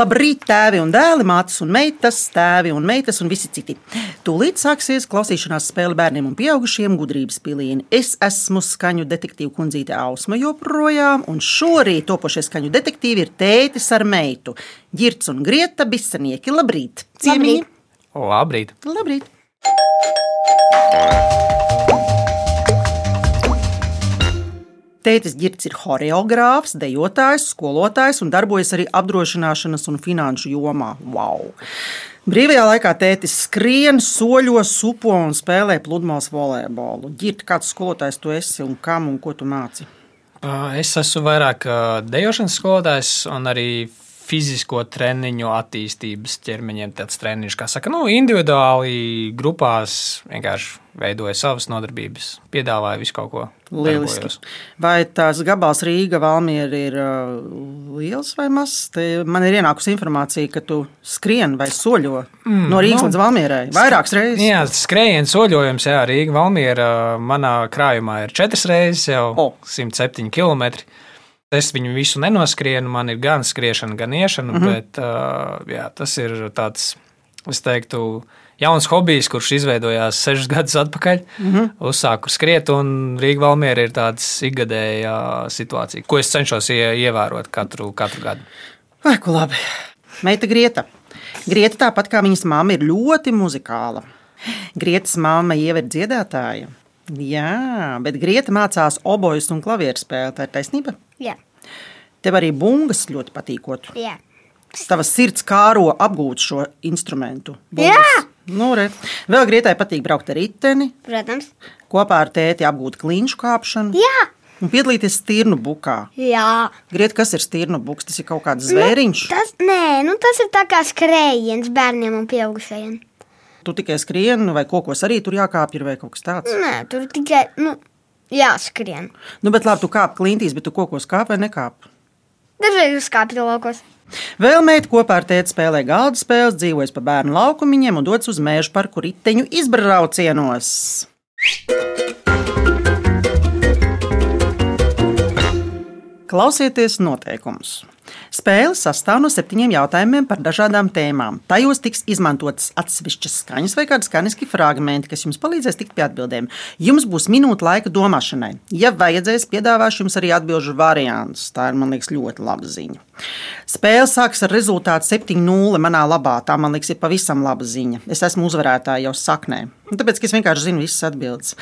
Labrīt, tēvi un dēli, mātes un meitas, tēvi un meitas un visi citi. Tūlīt sāksies klausīšanās spēle bērniem un pieaugušiem gudrības pilīni. Es esmu skaņu detektīvu kundzīte Ausma joprojām, un šorīt topošie skaņu detektīvi ir tētis ar meitu. Girts un Grieta bisanieki. Labrīt! Ciemiņi! Labrīt! Labrīt! Tētis Girts ir choreogrāfs, dejotājs, skolotājs un darbojas arī apdrošināšanas un finanšu jomā. Wow! Brīvajā laikā tētis skrien, soļo, supo un spēlē pludmales volejbolu. Girta, kāds skolotājs tu esi un kam un ko tu māci? Es esmu vairāk dejošanas skolotājs un arī fizisko treniņu attīstības ķermeņiem tāds treniņš, kā saka, nu, individuāli grupās vienkārši veidoja savas nodarbības, piedāvāja visu kaut ko. Lieliski. darbojos. Vai tās gabals Rīga, Valmiera ir uh, liels vai mazs? Te man ir ienākusi informācija, ka tu skrien vai soļo mm, no Rīgas nu, līdz Valmierai vairākas reizes. Jā, skrējiens, soļojums, jā, Rīga, Valmiera. Manā krājumā ir četras reizes, jau O. 107 km. Es viņu visu nenoskrienu, man ir gan skriešana, gan iešana, mm. -hmm. bet uh, jā, tas ir tāds, es teiktu, jauns hobijs, kurš izveidojās sešus gadus atpakaļ. Mm. -hmm. Uzsāku skriet, un Rīga Valmiera ir tāds ikgadēja situācija, ko es cenšos ie, ievērot katru, katru gadu. Vai, ko labi. Meita Grieta. Grieta, tāpat kā viņas mamma, ir ļoti muzikāla. Grietas jau ir dziedātāja. Jā, bet Grieta mācās obojas un klavieru spēli. Tā ir taisnība. Jā, Tev arī bungas ļoti patīkot. jā. Tava sirds kāro apgūt šo instrumentu. Jā! Bungas. Nu, re. Vēl Grietai patīk braukt ar riteni, protams. kopā ar tēti apgūt kliņšu kāpšanu Jā, un piedalīties stirnu bukā. jā. Griet, kas ir stirnu buks? Tas ir kaut kāds zvēriņš. Tas, nē, nu tas ir tā kā skrējiens bērniem un pieaugušajiem. Tu tikai skrieni, vai kokos arī tur jākāpj, vai kaut kas tāds. Nē, tur tikai nu, jāskrien. Nu, bet labi, tu kāp klintīs, bet tu kokos kāp vai nekāp. Dažreiz uzkāpju laukos. Vēl meita kopā ar tēti spēlē galda spēles, dzīvojas pa bērnu laukumiņiem un dodas uz mēžu parku riteņu izbraucienos. Klausieties noteikumus. Spēle sastāv no septiņiem jautājumiem par dažādām tēmām. Tajos tiks izmantotas atsevišķas skaņas vai kādi skaņiski fragmenti, kas jums palīdzēs tikt pie atbildēm. Jums būs minūte laika domāšanai. Ja vajadzēs, piedāvāšu jums arī atbildžu variantus. Tā ir, man liekas, ļoti laba ziņa. Spēle sāks ar rezultātu 7-0 manā labā. Tā, man liekas, ir pavisam laba ziņa. Es esmu uzvarētāja jau saknē. Tāpēc es vienkārši zinu visas atbildes.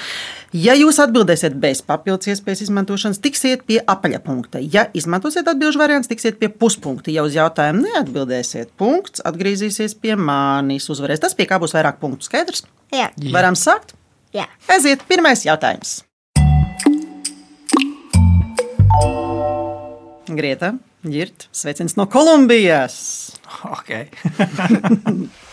Ja jūs atbildēsiet bez papildus iespējas izmantošanas, tiksiet pie apaļpunkta. Ja izmantosiet atbildžu variants, tiksiet pie puspunkta. Ja uz jautājumu neatbildēsiet, punkts atgriezīsies pie manis. Uzvarēs tas, pie kā būs vairāk punktu. Skaidrs? Jā, Jā. Varam sākt? jā. Aiziet, pirmais jautājums. Grieta, Girta, sveiciens no Kolumbijas. Okay.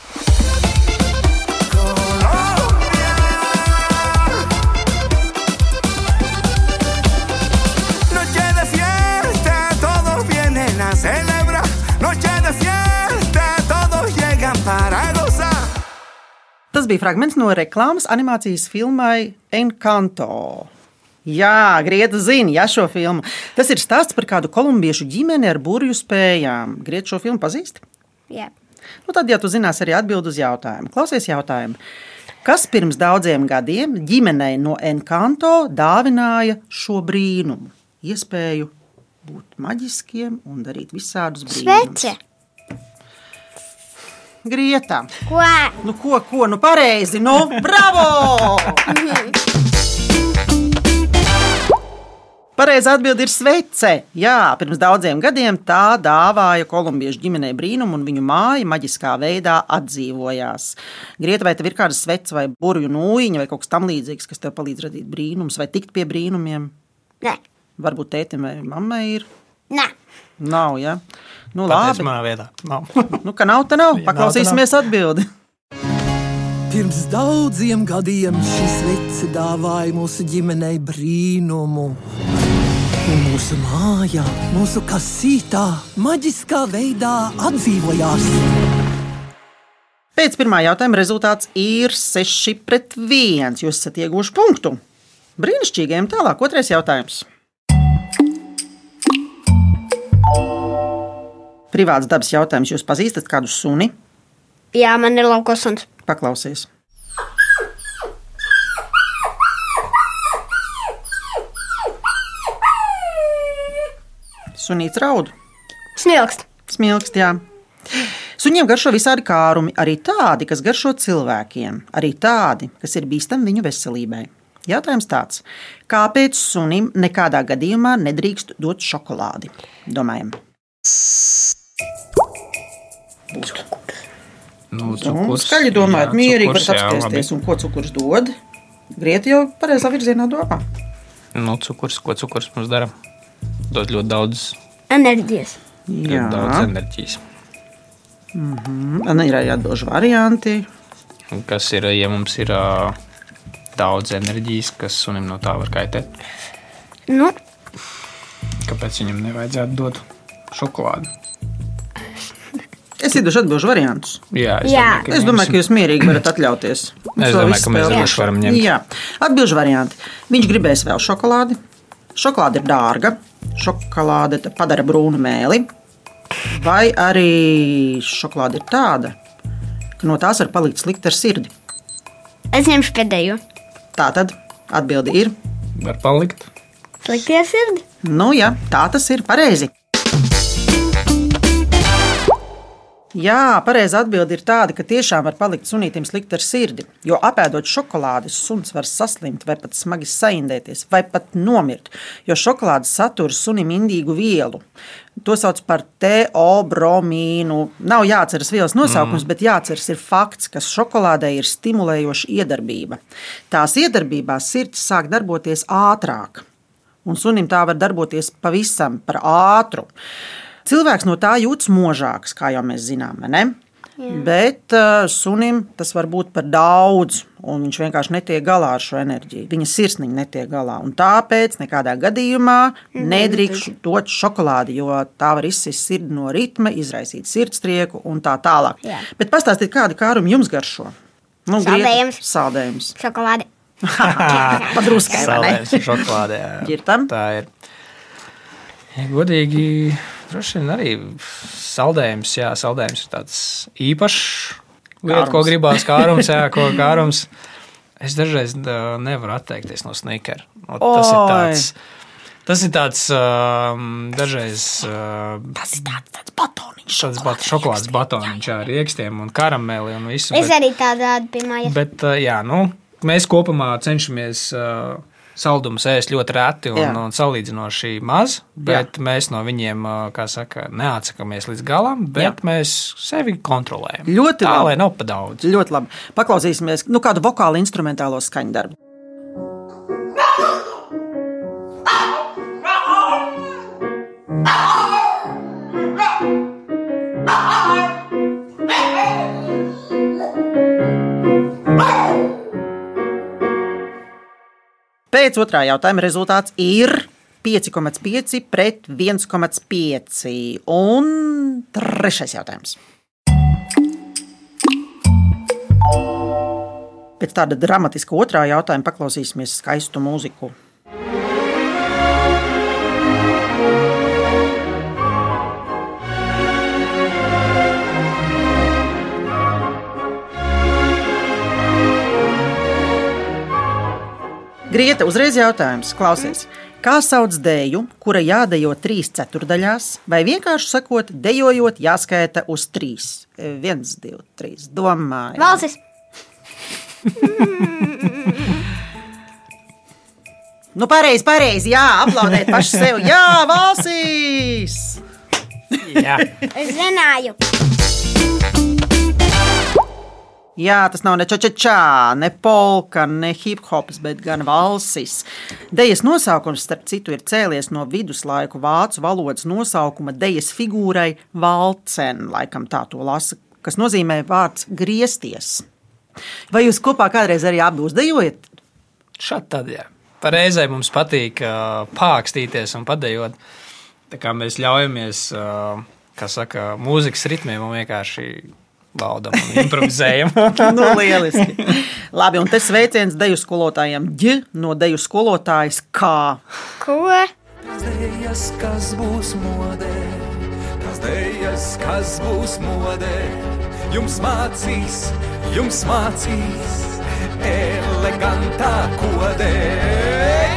Tas bija fragments no reklāmas animācijas filmai Encanto. Jā, Grieta zina, ja šo filmu. Tas ir stāsts par kādu kolumbiešu ģimeni ar burbuļu spējām. Grieta šo filmu pazīst? jā. Nu, tad, ja tu zinās arī atbild uz jautājumu, klausies jautājumu. Kas pirms daudziem gadiem ģimenei no Encanto dāvināja šo brīnumu? Iespēju būt maģiskiem un darīt visādus brīnumus. Svece. Grieta. Ko? Nu, ko, ko, nu, pareizi, nu, bravo! Pareizā atbilde ir svece. Jā, pirms daudziem gadiem tā dāvāja kolumbiešu ģimenei brīnumu, un viņu māja maģiskā veidā atdzīvojās. Grieta, vai tev ir kāda svece vai burbuļu nūjiņa vai kaut kas tamlīdzīgs, kas tev palīdz radīt brīnumus vai tikt pie brīnumiem? Nē, Varbūt tētim vai mammai ir. nē. Nav, ja? Nu, Pateic labi. manā vietā. Nav. Nu, ka nav, tā nav. Ja nav, tad Paklausīsimies atbildi. Pirms daudziem gadiem šis veci dāvāja mūsu ģimenei brīnumu. Un mūsu mājā, mūsu kasītā, maģiskā veidā atdzīvojās. Pēc pirmā jautājuma rezultāts ir 6 pret 1. Jūs esat ieguvuši punktu. Brīnišķīgiem tālāk, otrais jautājums. Privāts dabas jautājums. Jūs pazīstat kādu suni? Jā, man ir laukos suns. Paklausies. Sunīts raud, Smilkst. smilkst, jā. Suņiem garšo visādi kārumi, arī tādi, kas garšo cilvēkiem, arī tādi, kas ir bīstami viņu veselībai. Jautājums tāds, kāpēc sunim nekādā gadījumā nedrīkst dot šokolādi? Domājam, Nu, Un skaļi domājot, mierīgi varat apspriesties, un ko cukurs dod. Grieti jau pareizā virzienā domā. Nu, cukurs, ko cukurs mums dara? Dod ļoti daudz, Enerģijas. ļoti daudz enerģijas. Man ir arī atbildīgi varianti. Kas ir, ja mums ir ā, daudz enerģijas, kas sunim no tā var kaitēt? Nu, Kāpēc viņam nevajadzētu dot šokolādi? Es iedošu atbildīgi variantus. Jā, es Jā. domāju, ka, Es domāju, ka jūs mierīgi varat atļauties. Mums Es domāju, ka mēs droši varam ņemt. Jā, atbildīgi varianti. Viņš gribēs vēl šokolādi. Šokolāde ir dārga. Šokolāde padara brūnu mēli. Vai arī šokolāde ir tāda, ka no tās var palikt slikti ar sirdi. es ņemšu pēdējo. Tā tad atbilde ir. var palikt. Sliktie sirdi. Nu, jā, tā tas ir pareizi. Jā, pareizā atbilde ir tāda, ka tiešām var palikt sunītam slikti ar sirdi. Jo apēdot šokolādi, suns var saslimt, vai pat smagi saindēties, vai pat nomirt. Jo šokolāde satur sunim indīgu vielu. To sauc par teobromīnu. Nav jāatceras vielas nosaukums, mm. bet jāatceras ir fakts, ka šokolādē ir stimulējoša iedarbība. Tās iedarbībā sirds sāk darboties ātrāk un sunim tā var darboties pavisam par ātru. Cilvēks no tā jūtas možāks, kā jau mēs zinām. vai ne? Bet uh, sunim tas var būt par daudz, un viņš vienkārši netiek galā ar šo enerģiju. Viņa sirsniņa netiek galā. Un tāpēc nekādā gadījumā nedrīkst dot šokolādi, jo tā var izsist sirdi no ritma, izraisīt sirdstrieku un tā tālāk. Jā. Bet pastāstiet, kādi kārumi jums garšo? Nu, Saldējums. griet- Saldējums. Šokolāde. Padruskai, vai ne? Šokolādē. jā. Ģirtam? Tā ir. Ja godīgi, droši vien arī saldējums. Jā, saldējums ir tāds īpašs lieta, ko gribās kārums. Jā, ko kārums. Es dažreiz ā, nevaru atteikties no sneakera. Nu, Tas ir Oi. tāds. Tas ir tāds um, dažreiz uh, Tas ir tāds, tāds batoniņš. tāds bat, šokolādes batoniņš ar rīkstiem un karameli un visu. Es bet- arī tādu pie mājas. Bet, uh, jā, nu, mēs kopumā cenšamies uh, saldumus ēst ļoti reti un, Jā. un salīdzinoši maz. Bet jā. mēs no viņiem, kā saka, neatsakāmies līdz galam, bet Jā. mēs sevi kontrolējam. Ļoti tā, labi. lai nav pa daudz. Ļoti labi. Paklausīsimies nu, kādu vokālu instrumentālo skaņdarbu. Pēc otrā jautājuma rezultāts ir 5,5 pret 1,5. Un trešais jautājums. Pēc tāda dramatiska otrā jautājuma paklausīsimies skaistu mūziku. Grieta, uzreiz jautājums. Klausies, kā sauc dēļu, kura jādejo trīs ceturdaļās, vai vienkārši sakot, dejojot, jāskaita uz trīs? E, Viens, divi, trīs. Domāju. Valsis. Nu, pareizi, pareizi. Jā, aplaudēt paši sev. Jā, valsīs! Jā, Es zināju. Jā, tas nav ne čačačā, ne polka, ne hip hops, bet gan valsis. Dejas nosaukums, starp citu, ir cēlies no viduslaiku vācu valodas nosaukuma dejas figūrai valcen, laikam tā to lasa, kas nozīmē vārds griezties. Vai jūs kopā kādreiz arī abi uzdejojat? šādi tad, jā. Pareizai mums patīk uh, pākstīties un padējot. Tā kā mēs ļaujamies, uh, kā saka, mūzikas ritmiem un vienkārši baudām un improvizējam. nu, lieliski. Labi, un tas sveiciens deju skolotājiem G no deju skolotājas K. Ko? Zējas, kas būs modē, jaunas dēļas, kas būs modē. Jums mācīs, jums mācīs, elegantā kodē.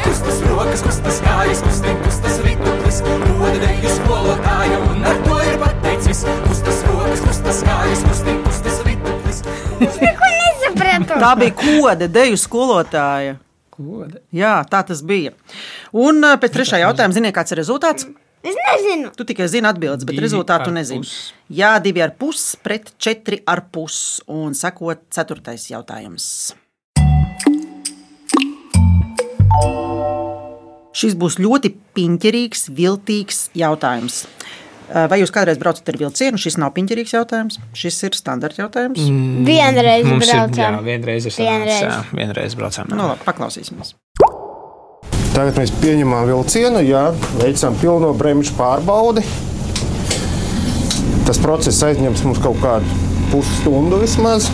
Kustas rokas, kustas kājas, kustin, kustas ritulis, moda deju skolotāja, un ar to ir pateicis. Kustas rokas, kustas kājas, kustin, kustas ritulis. Ko nesapratu? Tā bija kode, deju skolotāja. Koda. Jā, tā tas bija. Un ā, pēc trešā jautājuma, ziniet, kāds ir rezultāts? Es nezinu. Tu tikai zini atbildes, bet Divi rezultātu nezini. pus. Jā, divi ar pus pret četri ar pus. Un sekot ceturtais jautājums. Šis būs ļoti piņķerīgs, viltīgs jautājums. Vai jūs kādreiz braucat ar vilcienu? Šis nav piņķerīgs jautājums. Šis ir standarta jautājums. Mm. Vienreiz Mums ir, jā, braucām. vienreiz ir Vienreiz. sanācis, jā, vienreiz braucām. Nu, labi, paklausīsimies. Tagad mēs pieņemam vilcienu, jā, veicam pilno bremžu pārbaudi. Tas process aizņems mums kaut kādu pusstundu vismaz.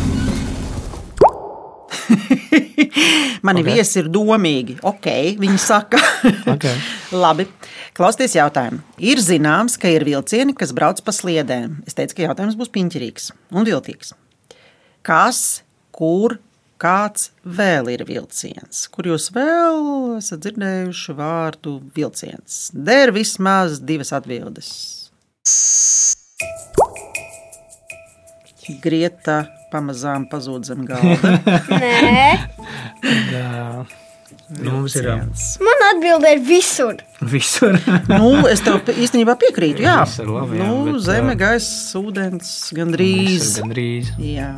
Mani okay. viesi ir domīgi. Ok, viņi saka. Okay. Labi, klausieties jautājumu. Ir zināms, ka ir vilcieni, kas brauc pa sliedēm. Es teicu, ka jautājums būs piņķerīgs un viltīgs. Kas, kur, kāds vēl ir vilciens? Kur jūs vēl esat dzirdējuši vārdu vilciens? Der vismaz divas atbildes. Grieta pamazām pazūd zem galda. Nē, Jā. Nu, mums ir um, man atbilde ir visur. visur. nu, es tev īstenībā piekrītu. Jā, Viss ir labi, jā, nu, bet, zeme, gaisa, ūdens, gandrīz. gandrīz. Jā,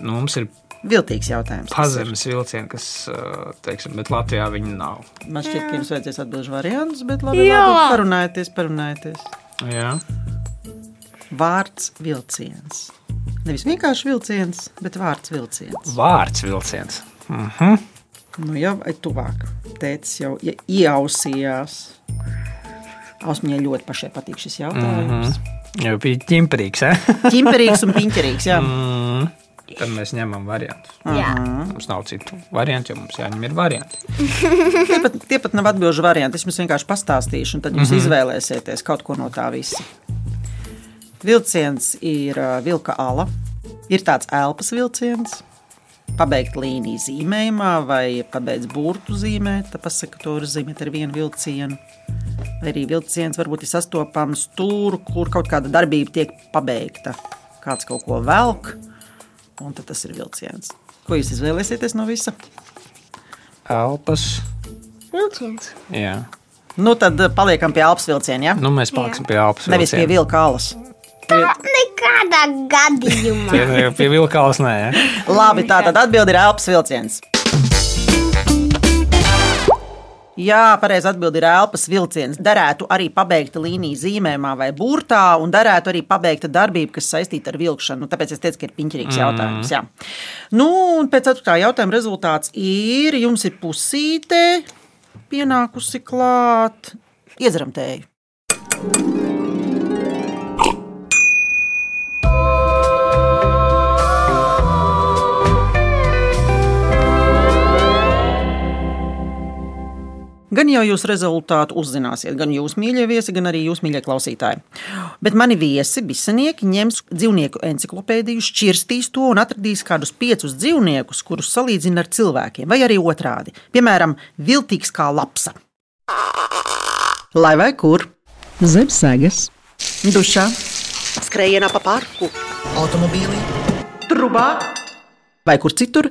Nu, mums ir viltīgs jautājums. pazemes vilcieni, kas, teiksim, bet Latvijā viņi nav. Man šķiet, ka jums vajadzēs atbildēt variantus, bet labi, Jā. labi parunājieties, parunājieties. Jā. Vārds vilciens. Nevis vienkārši vilciens, bet vārds vilciens. Vārds vilciens. Mhm. Nu, jau ir tuvāk. Tēcis jau ie- ieausījās. Ausmiņai ļoti pašai patīk šis jautājums. Jau bija ķimperīgs, eh? Ķimperīgs un piņķerīgs. Jā. Mm. Tad mēs ņemam variantu. Jā. Mums nav citu variantu, jo mums jāņem ir varianti. Tie pat, tie pat nav atbildžu varianti. Es jums vienkārši pastāstīšu, un tad jūs mm -hmm. izvēlēsieties kaut ko no tā visa. Vilciens ir vilka ala. Ir tāds elpas vilciens. Pabeigt līniju zīmējumā, vai pabeigt burbuļu zīmēt, tad pasaka, to var zīmēt ar vienu vilcienu. Vai arī vilciens varbūt ir sastopams tur, kur kaut kāda darbība tiek pabeigta. Kāds kaut ko velk, un tad tas ir vilciens. Ko jūs izvēlēsieties no visa? Elpas. Vilciens. Jā. Nu, tad paliekam pie elpas vilciena. Ja? Nu, mēs paliksim pie elpas. Nevis pie vilka alas. Tā nekādā gadījumā. Pie, pie vilkālas nē. Ja? Labi, tā tad atbilde ir elpas vilciens. Jā, pareizi atbild ir elpas vilciens. Darētu arī pabeigt līniju zīmējumā vai burtā, un darētu arī pabeigt darbību, kas saistīta ar vilkšanu. Nu, tāpēc es teicu, ka ir piņķerīgs jautājums. Jā. Nu, un pēc ceturtā jautājuma rezultāts ir, jums ir pusīte pienākusi klāt. Iedzeram Gan jau jūs rezultātu uzzināsiet, gan jūs mīļie viesi, gan arī jūs mīļie klausītāji. Bet mani viesi, bisenieki, ņems dzīvnieku encyklopēdiju, šķirstīs to un atradīs kādus piecus dzīvniekus, kurus salīdzina ar cilvēkiem, vai arī otrādi. Piemēram, viltīgs kā lapsa. Lai vai kur? Zem sēgas, dušā, skrējienā pa parku, automobīlī, trubā vai kur citur,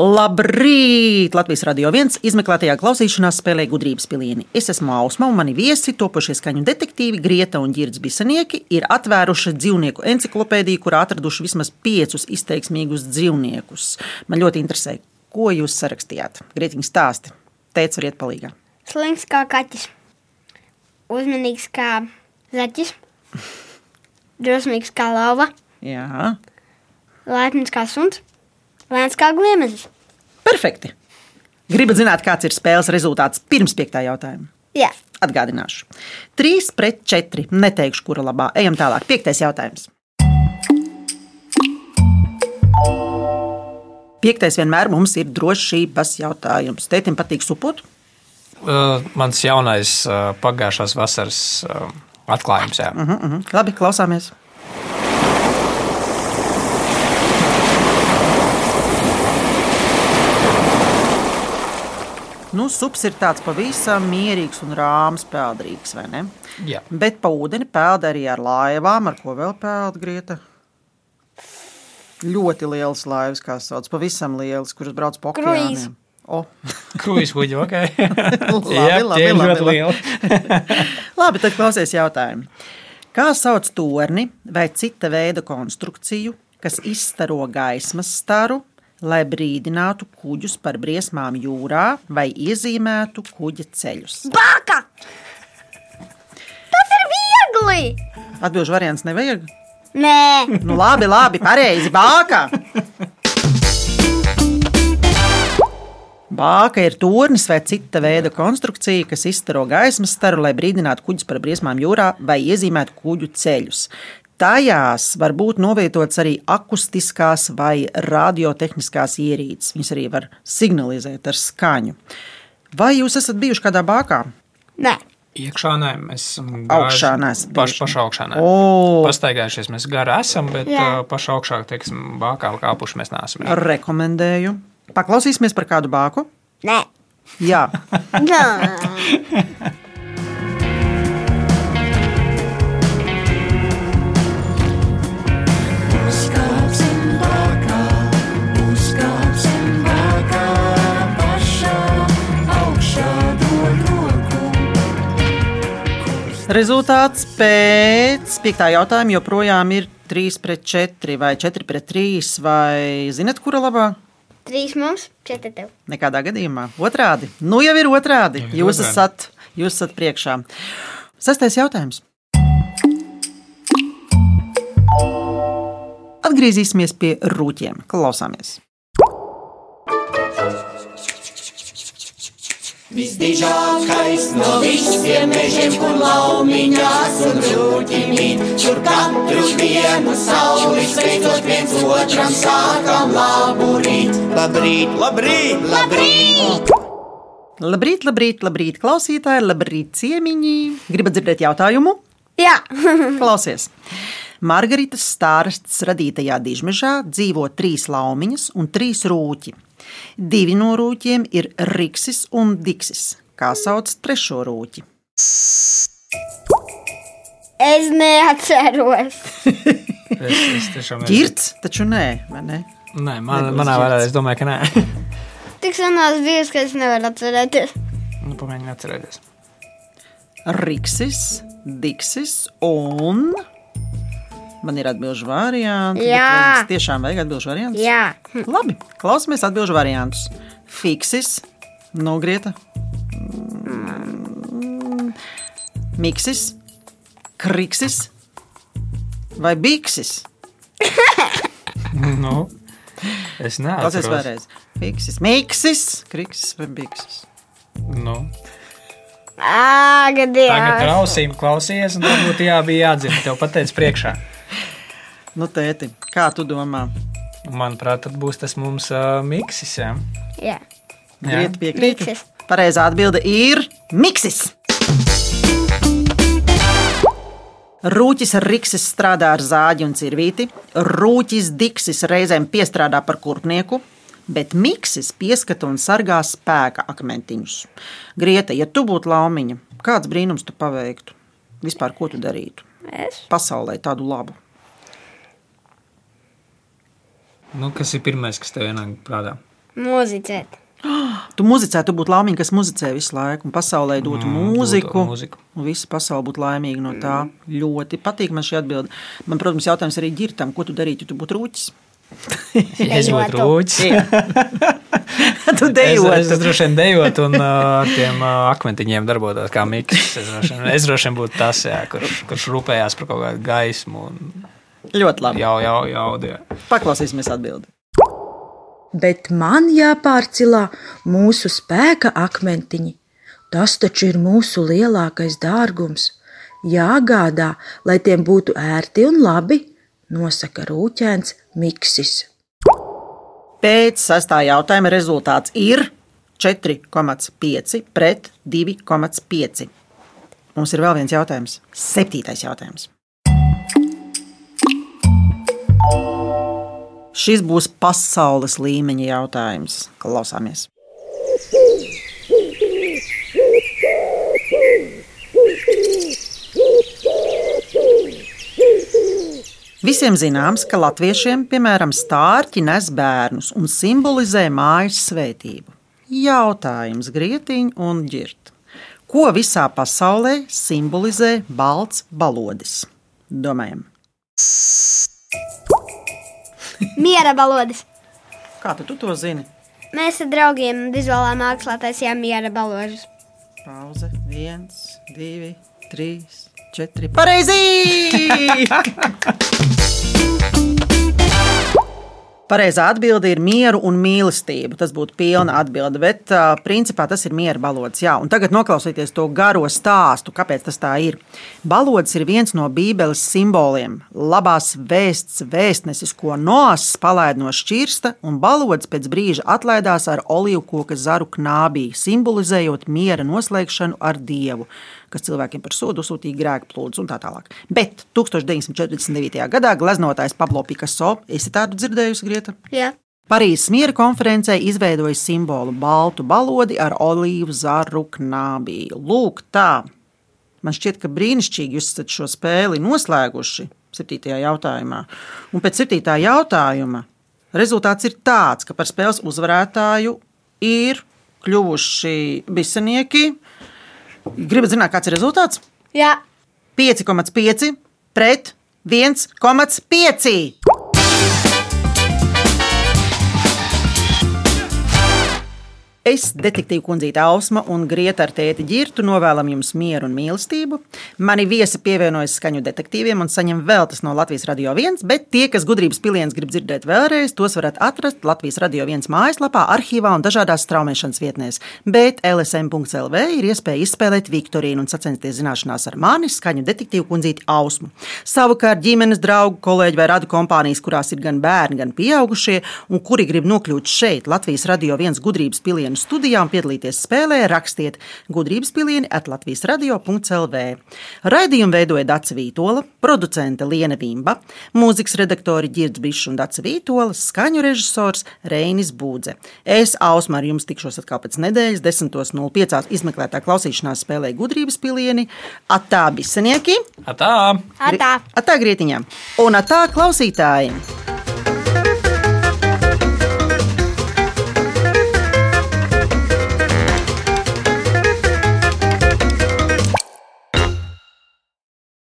Labrīt! Latvijas radio viens izmeklētajā klausīšanās spēlē gudrības pilieni. Es esmu Ausma, un mani viesi, topošie skaņu detektīvi Grieta un Girds Bisanieki, ir atvēruši dzīvnieku encyklopēdiju, kurā atraduši vismaz piecus izteiksmīgus dzīvniekus. Man ļoti interesē, ko jūs sarakstījāt. Grietiņa stāsti. Teicu, variet palīgā. Slings kā kaķis. Uzmanīgs kā zaķis. Drosmīgs kā lauva. Jā, Laipns kā suns. Lēns kā gliemezis. perfekti. Gribat zināt, kāds ir spēles rezultāts pirms piektā jautājuma? Jā, Atgādināšu. 3 pret 4. Neteikšu, kura labā. Ejam tālāk. Piektais jautājums. Piektais vienmēr mums ir drošības jautājums. Tētim patīk supot. Uh, mans jaunais uh, pagājušās vasaras uh, atklājums. Jā. Uh -huh, uh -huh. Labi, klausāmies. Nu, sups ir tāds pavisam mierīgs un rāms peldrīgs, vai ne? Jā. Bet pa ūdeni peld arī ar laivām, ar ko vēl peld grieta. Ļoti liels laivas, kā sauc, pavisam liels, kuras brauc pa okeāniem. O, Kruīzes kuģi, ok. Labi, Jā, labi, labi, ļoti labi. lieli. Labi, tad klausies jautājumu. Kā sauc torni vai cita veida konstrukciju, kas izstaro gaismas staru, lai brīdinātu kuģus par briesmām jūrā vai iezīmētu kuģa ceļus? Baka! Tas ir viegli! Atbilžu variants nevajag. Nē, Nu, labi, labi, pareizi. Bāka. Bāka ir tornis vai cita veida konstrukcija, kas izstaro gaismas staru, lai brīdinātu kuģus par briesmām jūrā vai iezīmētu kuģu ceļus. Tajās var būt novietotas arī akustiskās vai radiotehniskās ierīces. Viņas arī var signalizēt ar skaņu. Vai jūs esat bijuši kādā bākā? nē. Iekšā nē, mēs Augšā neesat Paš, pašā augšā. Nē. O! Pastaigājušies mēs gari esam, bet Jā. uh, pašā augšā, teiksim, bākā kāpuši mēs neesam. Rekomendēju. Paklausīsimies par kādu bāku. Nē. Jā, Rezultāts pēc piektā jautājuma joprojām ir 3 pret 4 vai 4 pret 3. Vai zinat, kura labā? Trīs mums, četri tev. Nekādā gadījumā. Otrādi. Nu jau ir otrādi. ir Jūs esat, jūs esat priekšā. Sastais jautājums. Atgriezīsimies pie rūķiem. Klausāmies. Visdižākais no visiem mežiem, kur laumiņās un rūķi mīt, kur katru dienu sauli sveicot viens otram sākam labu rīt. Labrīt, labrīt, labrīt! Labrīt, labrīt, labrīt, klausītāji, labrīt, ciemiņi. Gribat dzirdēt jautājumu? Jā, Klausies! Margaritas stāsts radītajā dižmežā dzīvo trīs laumiņas un trīs rūķi. Divi no rūķiem ir Riksis un Diksis. Kā sauc trešo rūķi? es neatceros. Es, es tiešām Girts, taču nē, vai ne? Nē, man, manā vārdā es domāju, ka nē. Tik senās bijis, ka es nevaru atcerēties. nu, pamēģinu atcerēties. Riksis, Diksis un. Man ir atbildžu variants. Jā. Tiešām vajag atbildžu variants. Jā, Labi, klausamies atbildžu variantus. Fiksis, nogrieta, mm, miksis, kriksis vai biksis. Nu, es Tas ir vēlreiz. Fiksis, miksis, kriksis vai biksis. Nu, Ā, tagad gadījās. ar ausīm klausies, un tad būtu jābija jādzird. Tev pateicis priekšā. Nu, tēti, kā tu domā? Manuprāt, tad būs tas mums uh, miksis. Jā. Jā, Grieti piekrīt. Pareizā atbilde ir miksis. Rūķis ar riksis strādā ar zāģi un cirvīti. Rūķis diksis reizēm piestrādā par kurpnieku, bet miksis pieskata un sargā spēka akmentiņus. Grieta, ja tu būtu laumiņa, kāds brīnums tu paveiktu? Vispār ko tu darītu? es. Pasaulē tādu labu. Nu, kas ir pirmais, kas tev ienāk prātā? Mūzicēt. Tu muzicētu, tu būtu laimīga, kas muzicē visu laiku, un pasaulē dotu Mm, mūziku. dotu mūziku. Un visa pasaule būtu laimīga no tā. Ļoti patīk man šī atbilde. Man, protams, jautājums arī ģirtam, ko tu darītu, ja tu būtu rūķis. Ja es būtu Dejotu. rūķis. tu Es, es dejotu. droši vien dejotu un uh, ar tiem uh, akmentiņiem darbotos kā miks. Es droši vien, es droši vien būtu tas, jā, kurš, kurš rūpējās par kaut kādu gaismu un Ļoti labi. jau, jau, jau, jā. Paklausīsimies atbildi. bet man jāpārcilā mūsu spēka akmentiņi, Tas taču ir mūsu lielākais dārgums. Jāgādā, lai tiem būtu ērti un labi, nosaka rūķēns Miksis. Pēc sastā jautājuma rezultāts ir 4,5 pret 2,5. Mums ir vēl viens jautājums. Septītais jautājums. Šis būs pasaules līmeņa jautājums. Klausāmies! Visiem zināms, ka latviešiem, piemēram, stārķi nes bērnus un simbolizē mājas svētību. Jautājums Grietiņa un ģirt. Ko visā pasaulē simbolizē balts balodis? Domājam, Miera balodis. kā tu, tu to zini? Mēs ar draugiem vizuālā mākslā taisījām miera balodus. Pauze. viens, divi, trīs, četri. Pareizi! Pareizā atbilde ir mieru un mīlestību. Tas būtu pilna atbilde, bet principā tas ir miera balods. Jā. Un tagad noklausieties to garo stāstu, kāpēc tas tā ir. Balods ir viens no Bībeles simboliem. Labās vēsts vēstnesis, ko Noās palaid no šķirsta, un balods pēc brīža atlaidās ar olīvu koka zaru knābī, simbolizējot miera noslēgšanu ar Dievu kas cilvēkiem par sodu uzsūtīja grēku plūdus un tā tālāk. Bet 1949. gadā gleznotājs Pablo Picasso, esi tādu dzirdējusi, Grieta? Jā. Parīzes miera konferencē izveidoja simbolu baltu balodi ar olīvu zaru knābī. Lūk, tā. Man šķiet, ka brīnišķīgi jūs esat šo spēli noslēguši septītajā jautājumā. Un pēc septītā jautājuma rezultāts ir tāds, ka par spēles uzvarētāju ir kļuvuši bisenieki. Gribat zināt, kāds ir rezultāts? Jā. 5,5 pret 1,5. Es, detektīva kundzīte Ausma un Grieta ar tēti Girtu, novēlam jums mieru un mīlestību. Mani viesi pievienojas skaņu detektīviem un saņem vēl tas no Latvijas Radio 1, bet tie, kas gudrības piliens grib dzirdēt vēlreiz, tos varat atrast Latvijas Radio 1 mājaslapā, arhīvā un dažādās straumēšanas vietnēs. Bet LSM.CLV ir iespēja izspēlēt Viktorīnu un sacensties zināšanās ar mani, skaņu detektīvu kundzīti Ausmu. Savukārt ģimenes draugu, kolēģi vai radu kompānijas, kurās ir gan bērni, gan pieaugušie, un kuri grib nokļūt šeit, Latvijas Radio 1 gudrības pilienu studijā un piedalīties spēlē, rakstiet gudrības pilieni at Latvijas radio.clv. Raidījumu veidoja Dāca Vītola, producente Liena Vimba, mūzikas redaktori Girds Bišs un Dāca Vītola, skaņu režisors Reinis Būdze. Es, Ausma, ar jums tikšos atkal pēc nedēļas, 10.05. izmeklētā klausīšanās spēlē gudrības pilieni. Atā bisenieki! Atā! Atā. Atā grietiņām! Un atā klausītājiem!